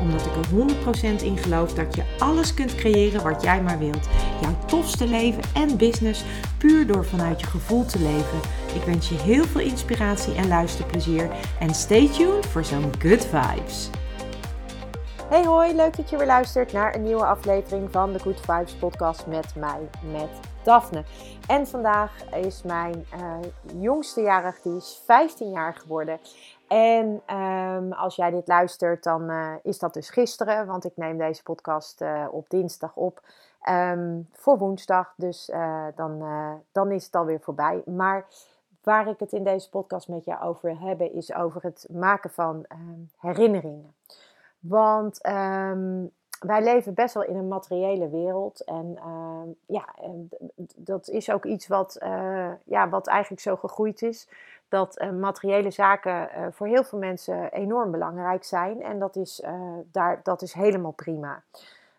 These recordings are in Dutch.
Omdat ik er 100% in geloof dat je alles kunt creëren wat jij maar wilt. Jouw tofste leven en business puur door vanuit je gevoel te leven. Ik wens je heel veel inspiratie en luisterplezier. En stay tuned voor zo'n good vibes. Hey hoi, leuk dat je weer luistert naar een nieuwe aflevering van de Good Vibes podcast met mij, met Daphne. En vandaag is mijn uh, jongste jarig, die is 15 jaar geworden. En um, als jij dit luistert, dan uh, is dat dus gisteren, want ik neem deze podcast uh, op dinsdag op. Um, voor woensdag, dus dan, dan is het alweer voorbij. Maar waar ik het in deze podcast met jou over heb, is over het maken van um, herinneringen. Want wij leven best wel in een materiële wereld. En ja, dat is ook iets wat, ja, wat eigenlijk zo gegroeid is. Dat uh, materiële zaken eh, voor heel veel mensen enorm belangrijk zijn. En dat is, daar, dat is helemaal prima.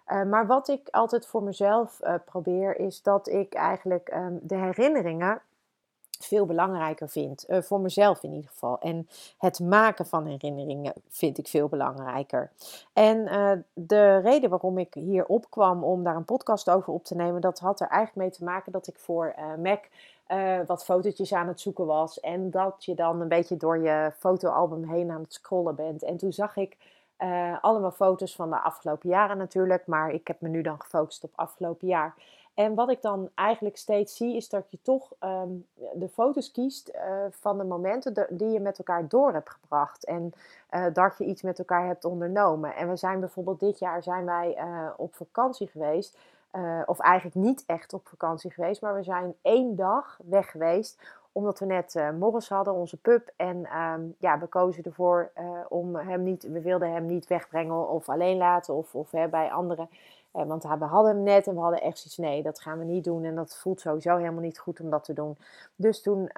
maar wat ik altijd voor mezelf probeer, is dat ik eigenlijk um, de herinneringen veel belangrijker vind. Voor mezelf in ieder geval. En het maken van herinneringen vind ik veel belangrijker. En de reden waarom ik hier opkwam om daar een podcast over op te nemen, dat had er eigenlijk mee te maken dat ik voor Mac wat fotootjes aan het zoeken was. En dat je dan een beetje door je fotoalbum heen aan het scrollen bent. En toen zag ik. allemaal foto's van de afgelopen jaren natuurlijk, maar ik heb me nu dan gefocust op afgelopen jaar. En wat ik dan eigenlijk steeds zie, is dat je toch um, de foto's kiest uh, van de momenten die je met elkaar door hebt gebracht. En dat je iets met elkaar hebt ondernomen. En we zijn bijvoorbeeld dit jaar zijn wij op vakantie geweest. Of eigenlijk niet echt op vakantie geweest, maar we zijn één dag weg geweest omdat we net uh, Morris hadden, onze pup. En um, ja, we kozen ervoor uh, om hem niet, we wilden hem niet wegbrengen of alleen laten of, of hè, bij anderen. Uh, want we hadden hem net en we hadden echt zoiets, nee, dat gaan we niet doen. En dat voelt sowieso helemaal niet goed om dat te doen. Dus toen,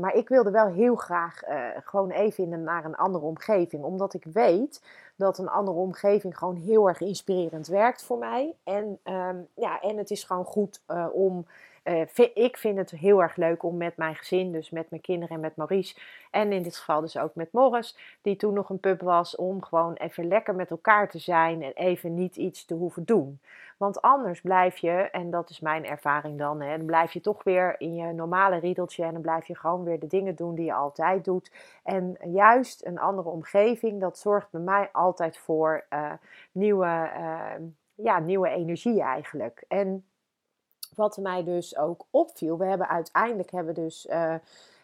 maar ik wilde wel heel graag gewoon even in naar een andere omgeving. Omdat ik weet dat een andere omgeving gewoon heel erg inspirerend werkt voor mij. En, um, ja, en het is gewoon goed om uh, ik vind het heel erg leuk om met mijn gezin, dus met mijn kinderen en met Maurice, en in dit geval dus ook met Morris, die toen nog een pup was, om gewoon even lekker met elkaar te zijn en even niet iets te hoeven doen. Want anders blijf je, en dat is mijn ervaring dan, hè, dan blijf je toch weer in je normale riedeltje en dan blijf je gewoon weer de dingen doen die je altijd doet. En juist een andere omgeving, dat zorgt bij mij altijd voor uh, nieuwe, uh, ja, nieuwe energie eigenlijk. En wat mij dus ook opviel, we hebben uiteindelijk hebben dus uh,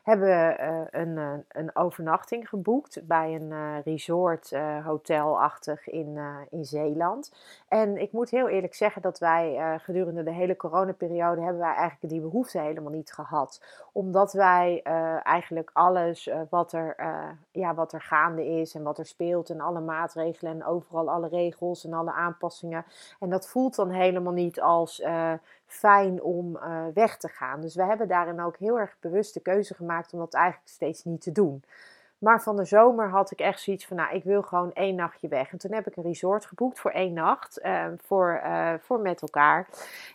hebben uh, een, uh, een overnachting geboekt bij een uh, resort hotelachtig in, in Zeeland. En ik moet heel eerlijk zeggen dat wij gedurende de hele coronaperiode hebben wij eigenlijk die behoefte helemaal niet gehad. Omdat wij eigenlijk alles wat, er, ja, wat er gaande is en wat er speelt en alle maatregelen en overal alle regels en alle aanpassingen. En dat voelt dan helemaal niet als fijn om uh, weg te gaan. Dus we hebben daarin ook heel erg bewust de keuze gemaakt om dat eigenlijk steeds niet te doen. Maar van de zomer had ik echt zoiets van, nou, ik wil gewoon één nachtje weg. En toen heb ik een resort geboekt voor één nacht, uh, voor, uh, voor met elkaar.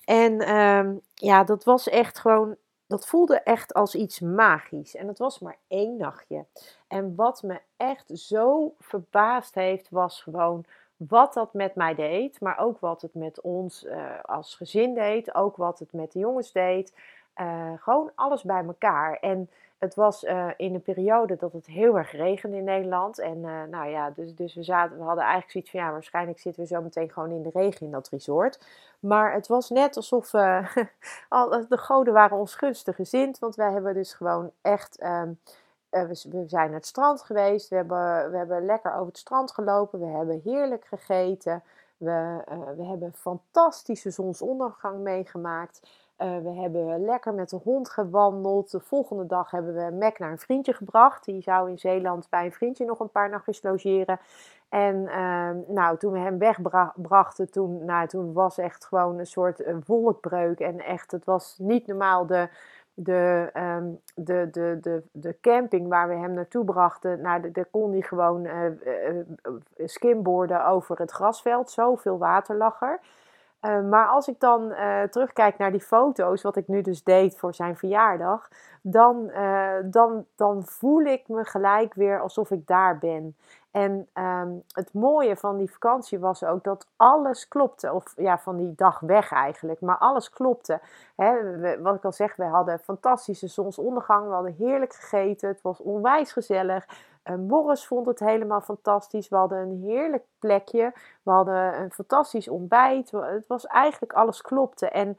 En um, ja, dat was echt gewoon, dat voelde echt als iets magisch. En het was maar één nachtje. En wat me echt zo verbaasd heeft, was gewoon wat dat met mij deed, maar ook wat het met ons uh, als gezin deed, ook wat het met de jongens deed. Uh, gewoon alles bij elkaar. En het was uh, in een periode dat het heel erg regende in Nederland. En nou ja, dus, dus we, zaten, we hadden eigenlijk zoiets van ja, waarschijnlijk zitten we zo meteen gewoon in de regen in dat resort. Maar het was net alsof de goden waren ons gunstig gezind. Want wij hebben dus gewoon echt. Uh, we, we, zijn naar het strand geweest. We hebben, we hebben lekker over het strand gelopen. We hebben heerlijk gegeten. We, uh, we hebben een fantastische zonsondergang meegemaakt. Uh, we hebben lekker met de hond gewandeld. De volgende dag hebben we Mac naar een vriendje gebracht. Die zou in Zeeland bij een vriendje nog een paar nachtjes logeren. En ehm, nou, toen we hem wegbrachten, toen, nou, toen was echt gewoon een soort wolkbreuk. En echt, het was niet normaal de, de, um, de, de, de, de camping waar we hem naartoe brachten. Nou, daar kon hij gewoon uh, uh, skimboarden over het grasveld. Zoveel water lag er. Uh, maar als ik dan terugkijk naar die foto's, wat ik nu dus deed voor zijn verjaardag, dan, dan, dan voel ik me gelijk weer alsof ik daar ben. En um, het mooie van die vakantie was ook dat alles klopte. Of ja, van die dag weg eigenlijk. Maar alles klopte. Wat ik al zeg, we hadden fantastische zonsondergang. We hadden heerlijk gegeten. Het was onwijs gezellig. Uh, Morris vond het helemaal fantastisch. We hadden een heerlijk plekje. We hadden een fantastisch ontbijt. Het was eigenlijk alles klopte. En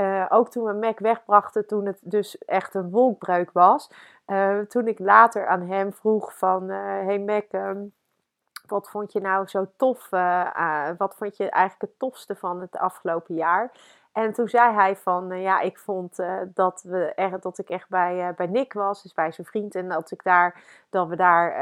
uh, ook toen we Mac wegbrachten, toen het dus echt een wolkbreuk was. Uh, toen ik later aan hem vroeg van, uh, hey Mac, um, wat vond je nou zo tof? wat vond je eigenlijk het tofste van het afgelopen jaar? En toen zei hij van, ja, ik vond dat, we echt, dat ik echt bij, bij Nick was, dus bij zijn vriend. En dat, ik daar, dat we daar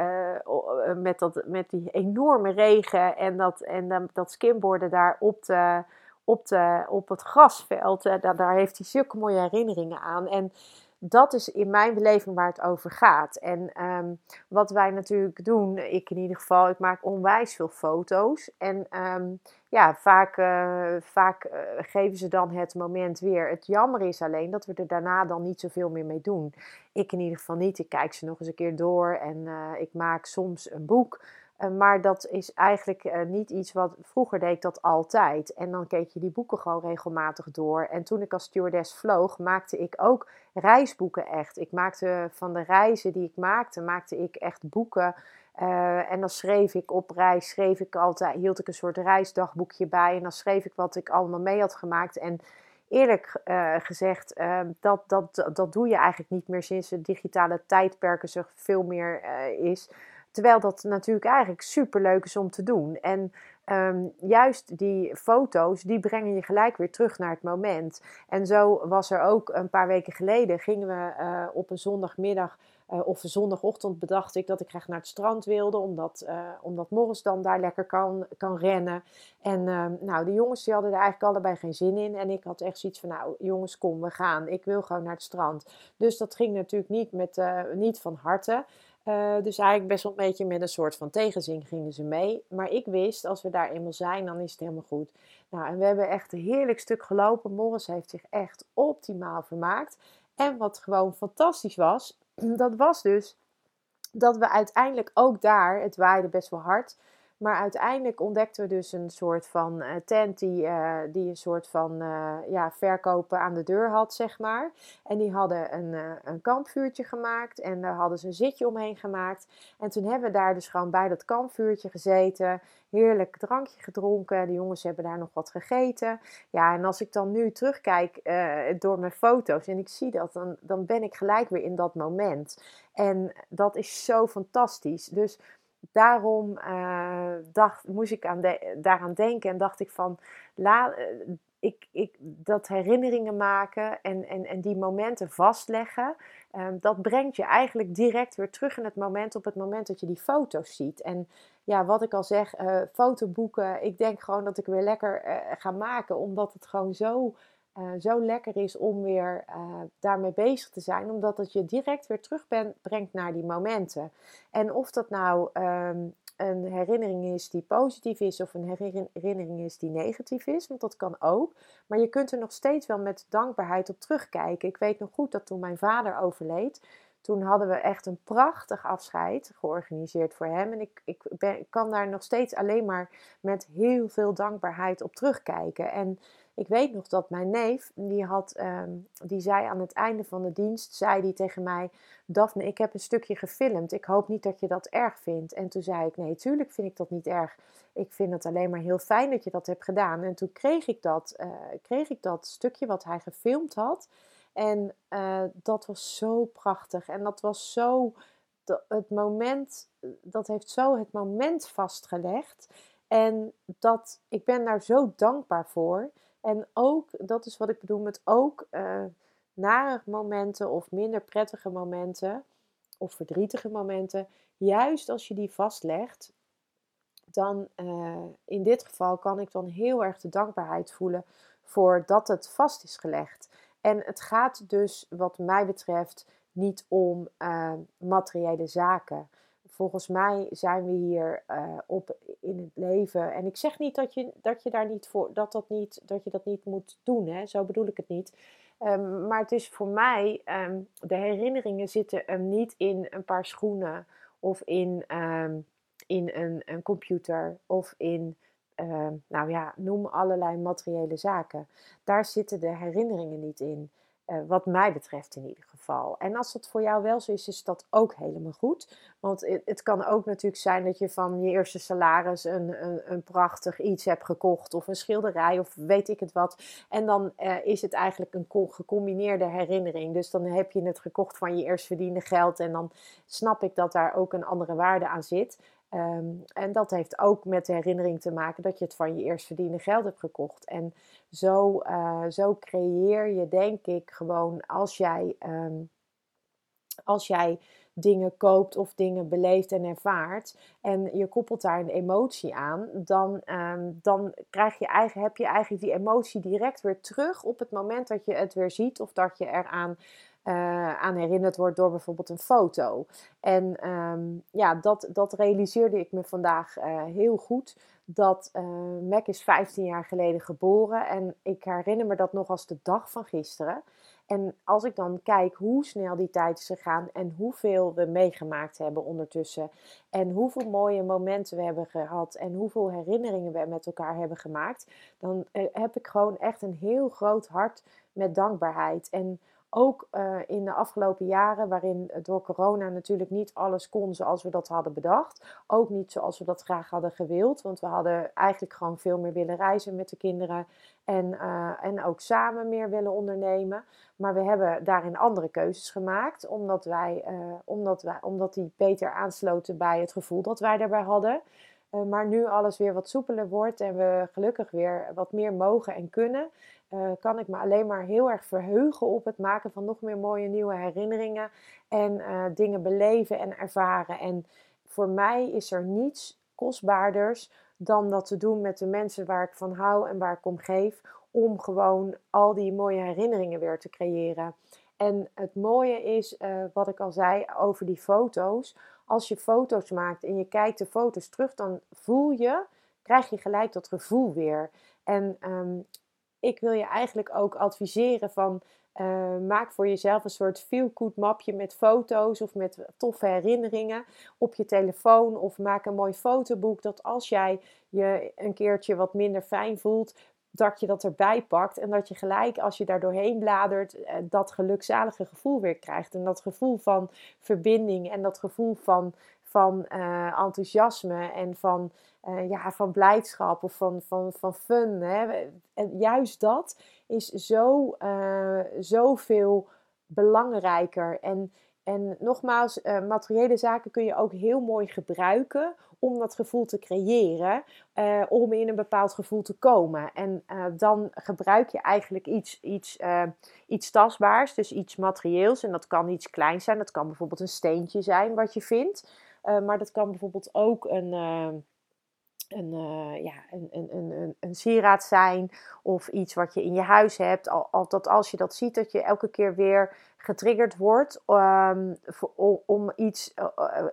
met, dat, met die enorme regen en dat, en dat skimboarden daar op de op, de, op het grasveld. Daar, daar heeft hij zulke mooie herinneringen aan. En dat is in mijn beleving waar het over gaat. En ehm, wat wij natuurlijk doen, ik in ieder geval, ik maak onwijs veel foto's. En ehm, ja, vaak, uh, vaak uh, geven ze dan het moment weer. Het jammer is alleen dat we er daarna dan niet zoveel meer mee doen. Ik in ieder geval niet. Ik kijk ze nog eens een keer door en uh, ik maak soms een boek. Uh, maar dat is eigenlijk uh, niet iets wat vroeger deed ik dat altijd. En dan keek je die boeken gewoon regelmatig door. En toen ik als stewardess vloog, maakte ik ook reisboeken echt. Ik maakte van de reizen die ik maakte, maakte ik echt boeken. Uh, en dan schreef ik op reis, schreef ik altijd, hield ik een soort reisdagboekje bij. En dan schreef ik wat ik allemaal mee had gemaakt. En eerlijk gezegd, dat, dat, dat doe je eigenlijk niet meer sinds de digitale tijdperken zo veel meer is. Terwijl dat natuurlijk eigenlijk super leuk is om te doen. En um, juist die foto's, die brengen je gelijk weer terug naar het moment. En zo was er ook een paar weken geleden, gingen we uh, op een zondagmiddag uh, of zondagochtend bedacht ik dat ik graag naar het strand wilde, omdat, uh, omdat Morris dan daar lekker kan, kan rennen. En uh, nou, de jongens die hadden er eigenlijk allebei geen zin in. En ik had echt zoiets van, nou jongens, kom, we gaan. Ik wil gewoon naar het strand. Dus dat ging natuurlijk niet, met, niet van harte. Uh, dus eigenlijk best wel een beetje met een soort van tegenzin gingen ze mee. Maar ik wist, als we daar eenmaal zijn, dan is het helemaal goed. Nou, en we hebben echt een heerlijk stuk gelopen. Morris heeft zich echt optimaal vermaakt. En wat gewoon fantastisch was, dat was dus dat we uiteindelijk ook daar, het waaide best wel hard, maar uiteindelijk ontdekten we dus een soort van uh, tent die, uh, die een soort van uh, ja, verkopen aan de deur had, zeg maar. En die hadden een, een kampvuurtje gemaakt en daar hadden ze een zitje omheen gemaakt. En toen hebben we daar dus gewoon bij dat kampvuurtje gezeten, heerlijk drankje gedronken. De jongens hebben daar nog wat gegeten. Ja, en als ik dan nu terugkijk door mijn foto's en ik zie dat, dan, dan ben ik gelijk weer in dat moment. En dat is zo fantastisch. Dus daarom uh, dacht, moest ik aan daaraan denken en dacht ik van, la, eh, ik, ik, dat herinneringen maken en, en, en die momenten vastleggen, um, dat brengt je eigenlijk direct weer terug in het moment op het moment dat je die foto's ziet. En ja, wat ik al zeg, uh, fotoboeken, ik denk gewoon dat ik weer lekker ga maken, omdat het gewoon zo uh, zo lekker is om weer uh, daarmee bezig te zijn, omdat het je direct weer terugbrengt naar die momenten. En of dat nou um, een herinnering is die positief is of een herinnering is die negatief is, want dat kan ook. Maar je kunt er nog steeds wel met dankbaarheid op terugkijken. Ik weet nog goed dat toen mijn vader overleed, toen hadden we echt een prachtig afscheid georganiseerd voor hem. En ik, ik, ben, ik kan daar nog steeds alleen maar met heel veel dankbaarheid op terugkijken. En ik weet nog dat mijn neef, die, had, ehm, die zei aan het einde van de dienst, zei die tegen mij, Daphne, ik heb een stukje gefilmd. Ik hoop niet dat je dat erg vindt. En toen zei ik, nee, tuurlijk vind ik dat niet erg. Ik vind het alleen maar heel fijn dat je dat hebt gedaan. En toen kreeg ik dat, uh, kreeg ik dat stukje wat hij gefilmd had. En uh, dat was zo prachtig. En dat was zo, het moment, dat heeft zo het moment vastgelegd. En dat, ik ben daar zo dankbaar voor. En ook, dat is wat ik bedoel met ook uh, nare momenten of minder prettige momenten of verdrietige momenten. Juist als je die vastlegt, dan uh, in dit geval kan ik dan heel erg de dankbaarheid voelen voor dat het vast is gelegd. En het gaat dus, wat mij betreft, niet om uh, materiële zaken. Volgens mij zijn we hier uh, op in het leven. En ik zeg niet dat je, dat je daar niet voor dat, dat, niet, dat je dat niet moet doen. Hè? Zo bedoel ik het niet. Um, maar het is voor mij, um, de herinneringen zitten niet in een paar schoenen of in, um, in een, een computer of in nou ja, noem allerlei materiële zaken. Daar zitten de herinneringen niet in. Uh, wat mij betreft in ieder geval. En als dat voor jou wel zo is, is dat ook helemaal goed. Want het, kan ook natuurlijk zijn dat je van je eerste salaris een, een, een, prachtig iets hebt gekocht. Of een schilderij of weet ik het wat. En dan uh, is het eigenlijk een gecombineerde herinnering. Dus dan heb je het gekocht van je eerst verdiende geld. En dan snap ik dat daar ook een andere waarde aan zit. Um, en dat heeft ook met de herinnering te maken dat je het van je eerst verdiende geld hebt gekocht. En zo, uh, zo creëer je, denk ik, gewoon als jij, um, als jij dingen koopt of dingen beleeft en ervaart en je koppelt daar een emotie aan, dan, um, dan krijg je eigen, heb je eigenlijk die emotie direct weer terug op het moment dat je het weer ziet of dat je eraan uh, aan herinnerd wordt door bijvoorbeeld een foto. En um, ja, dat, dat realiseerde ik me vandaag uh, heel goed. Dat uh, Mac is 15 jaar geleden geboren en ik herinner me dat nog als de dag van gisteren. En als ik dan kijk hoe snel die tijd is gegaan en hoeveel we meegemaakt hebben ondertussen. En hoeveel mooie momenten we hebben gehad en hoeveel herinneringen we met elkaar hebben gemaakt. Dan heb ik gewoon echt een heel groot hart met dankbaarheid. En ook uh, in de afgelopen jaren, waarin door corona natuurlijk niet alles kon zoals we dat hadden bedacht. Ook niet zoals we dat graag hadden gewild. Want we hadden eigenlijk gewoon veel meer willen reizen met de kinderen. En, uh, en ook samen meer willen ondernemen. Maar we hebben daarin andere keuzes gemaakt. Omdat, wij, omdat, wij, omdat die beter aansloten bij het gevoel dat wij daarbij hadden. maar nu alles weer wat soepeler wordt en we gelukkig weer wat meer mogen en kunnen uh, kan ik me alleen maar heel erg verheugen op het maken van nog meer mooie nieuwe herinneringen en uh, dingen beleven en ervaren. En voor mij is er niets kostbaarders dan dat te doen met de mensen waar ik van hou en waar ik om geef, om gewoon al die mooie herinneringen weer te creëren. En het mooie is, uh, wat ik al zei over die foto's. Als je foto's maakt en je kijkt de foto's terug, dan voel je, krijg je gelijk dat gevoel weer. En um, ik wil je eigenlijk ook adviseren van uh, maak voor jezelf een soort feel-good mapje met foto's of met toffe herinneringen op je telefoon. Of maak een mooi fotoboek dat als jij je een keertje wat minder fijn voelt, dat je dat erbij pakt. En dat je gelijk als je daar doorheen bladert, uh, dat gelukzalige gevoel weer krijgt. En dat gevoel van verbinding en dat gevoel van, van uh, enthousiasme en van uh, ja, van blijdschap of van, van, van fun. Hè. En juist dat is zo, uh, zoveel belangrijker. En, en nogmaals, materiële zaken kun je ook heel mooi gebruiken om dat gevoel te creëren, om in een bepaald gevoel te komen. En dan gebruik je eigenlijk iets, iets, iets tastbaars, dus iets materieels. En dat kan iets kleins zijn, dat kan bijvoorbeeld een steentje zijn wat je vindt. Maar dat kan bijvoorbeeld ook een een, uh, ja, een, een, een, een sieraad zijn of iets wat je in je huis hebt. Al, al, dat als je dat ziet, dat je elke keer weer getriggerd wordt voor, om iets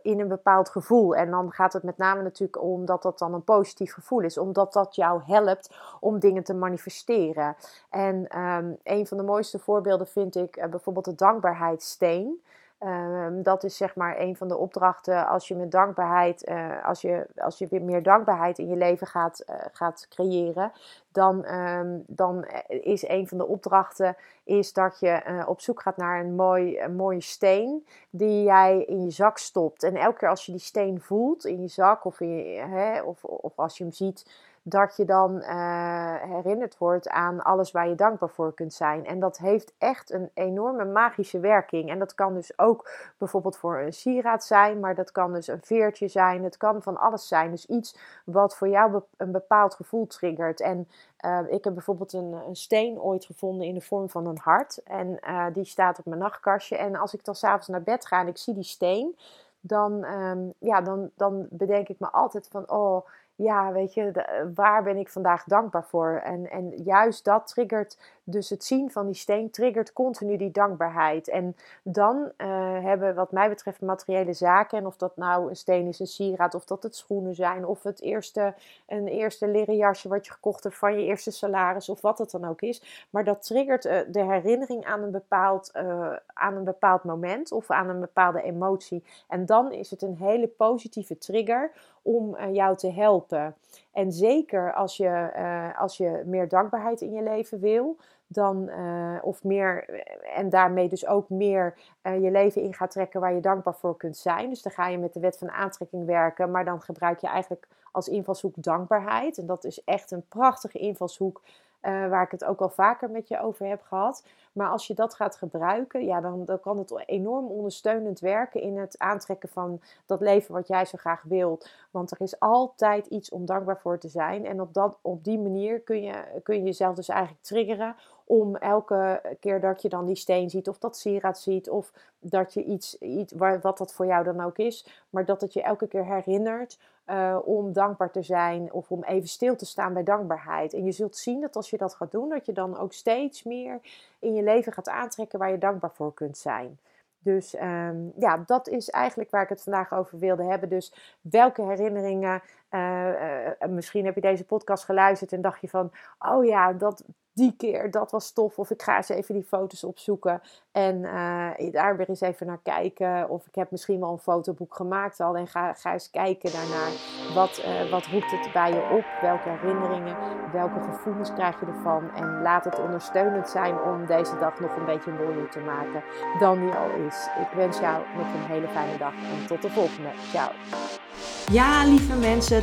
in een bepaald gevoel. En dan gaat het met name natuurlijk om dat dat dan een positief gevoel is, omdat dat jou helpt om dingen te manifesteren. En um, een van de mooiste voorbeelden vind ik bijvoorbeeld de dankbaarheidssteen. Um, dat is zeg maar een van de opdrachten als je met dankbaarheid, uh, als, je, als je weer meer dankbaarheid in je leven gaat, uh, gaat creëren, dan, um, dan is een van de opdrachten is dat je op zoek gaat naar een, mooi, mooie steen die jij in je zak stopt. En elke keer als je die steen voelt in je zak of, in je, hè, of, of als je hem ziet, dat je dan uh, herinnerd wordt aan alles waar je dankbaar voor kunt zijn. En dat heeft echt een enorme magische werking. En dat kan dus ook bijvoorbeeld voor een sieraad zijn, maar dat kan dus een veertje zijn. Het kan van alles zijn. Dus iets wat voor jou een bepaald gevoel triggert. En uh, ik heb bijvoorbeeld een, een, steen ooit gevonden in de vorm van een hart. En uh, die staat op mijn nachtkastje. En als ik dan s'avonds naar bed ga en ik zie die steen, dan, um, ja, dan, dan bedenk ik me altijd van, oh, ja, weet je, eh, waar ben ik vandaag dankbaar voor? En, en juist dat triggert, dus het zien van die steen triggert continu die dankbaarheid. En dan uh, hebben wat mij betreft materiële zaken, en of dat nou een steen is, een sieraad, of dat het schoenen zijn, of het eerste, een eerste leren jasje wat je gekocht hebt van je eerste salaris, of wat het dan ook is. Maar dat triggert uh, de herinnering aan een, bepaald, aan een bepaald moment of aan een bepaalde emotie. En dan is het een hele positieve trigger om jou te helpen. En zeker als je, als je meer dankbaarheid in je leven wil, dan, uh, of meer, en daarmee dus ook meer je leven in gaat trekken waar je dankbaar voor kunt zijn. Dus dan ga je met de wet van aantrekking werken, maar dan gebruik je eigenlijk als invalshoek dankbaarheid. En dat is echt een prachtige invalshoek uh, waar ik het ook al vaker met je over heb gehad. Maar als je dat gaat gebruiken, ja, dan, dan kan het enorm ondersteunend werken in het aantrekken van dat leven wat jij zo graag wilt. Want er is altijd iets om dankbaar voor te zijn. En op, dat, op die manier kun je, kun je jezelf dus eigenlijk triggeren om elke keer dat je dan die steen ziet, of dat sieraad ziet, of dat je iets, iets wat dat voor jou dan ook is, maar dat het je elke keer herinnert uh, om dankbaar te zijn of om even stil te staan bij dankbaarheid. En je zult zien dat als je dat gaat doen, dat je dan ook steeds meer in je leven gaat aantrekken waar je dankbaar voor kunt zijn. Dus um, ja, dat is eigenlijk waar ik het vandaag over wilde hebben. Dus welke herinneringen, uh, uh, misschien heb je deze podcast geluisterd en dacht je van, oh ja, dat, die keer, dat was tof. Of ik ga eens even die foto's opzoeken en uh, daar weer eens even naar kijken. Of ik heb misschien wel een fotoboek gemaakt al en ga, ga eens kijken daarnaar. Wat, wat roept het bij je op? Welke herinneringen, welke gevoelens krijg je ervan? En laat het ondersteunend zijn om deze dag nog een beetje mooier te maken dan die al is. Ik wens jou nog een hele fijne dag en tot de volgende. Ciao. Ja, lieve mensen,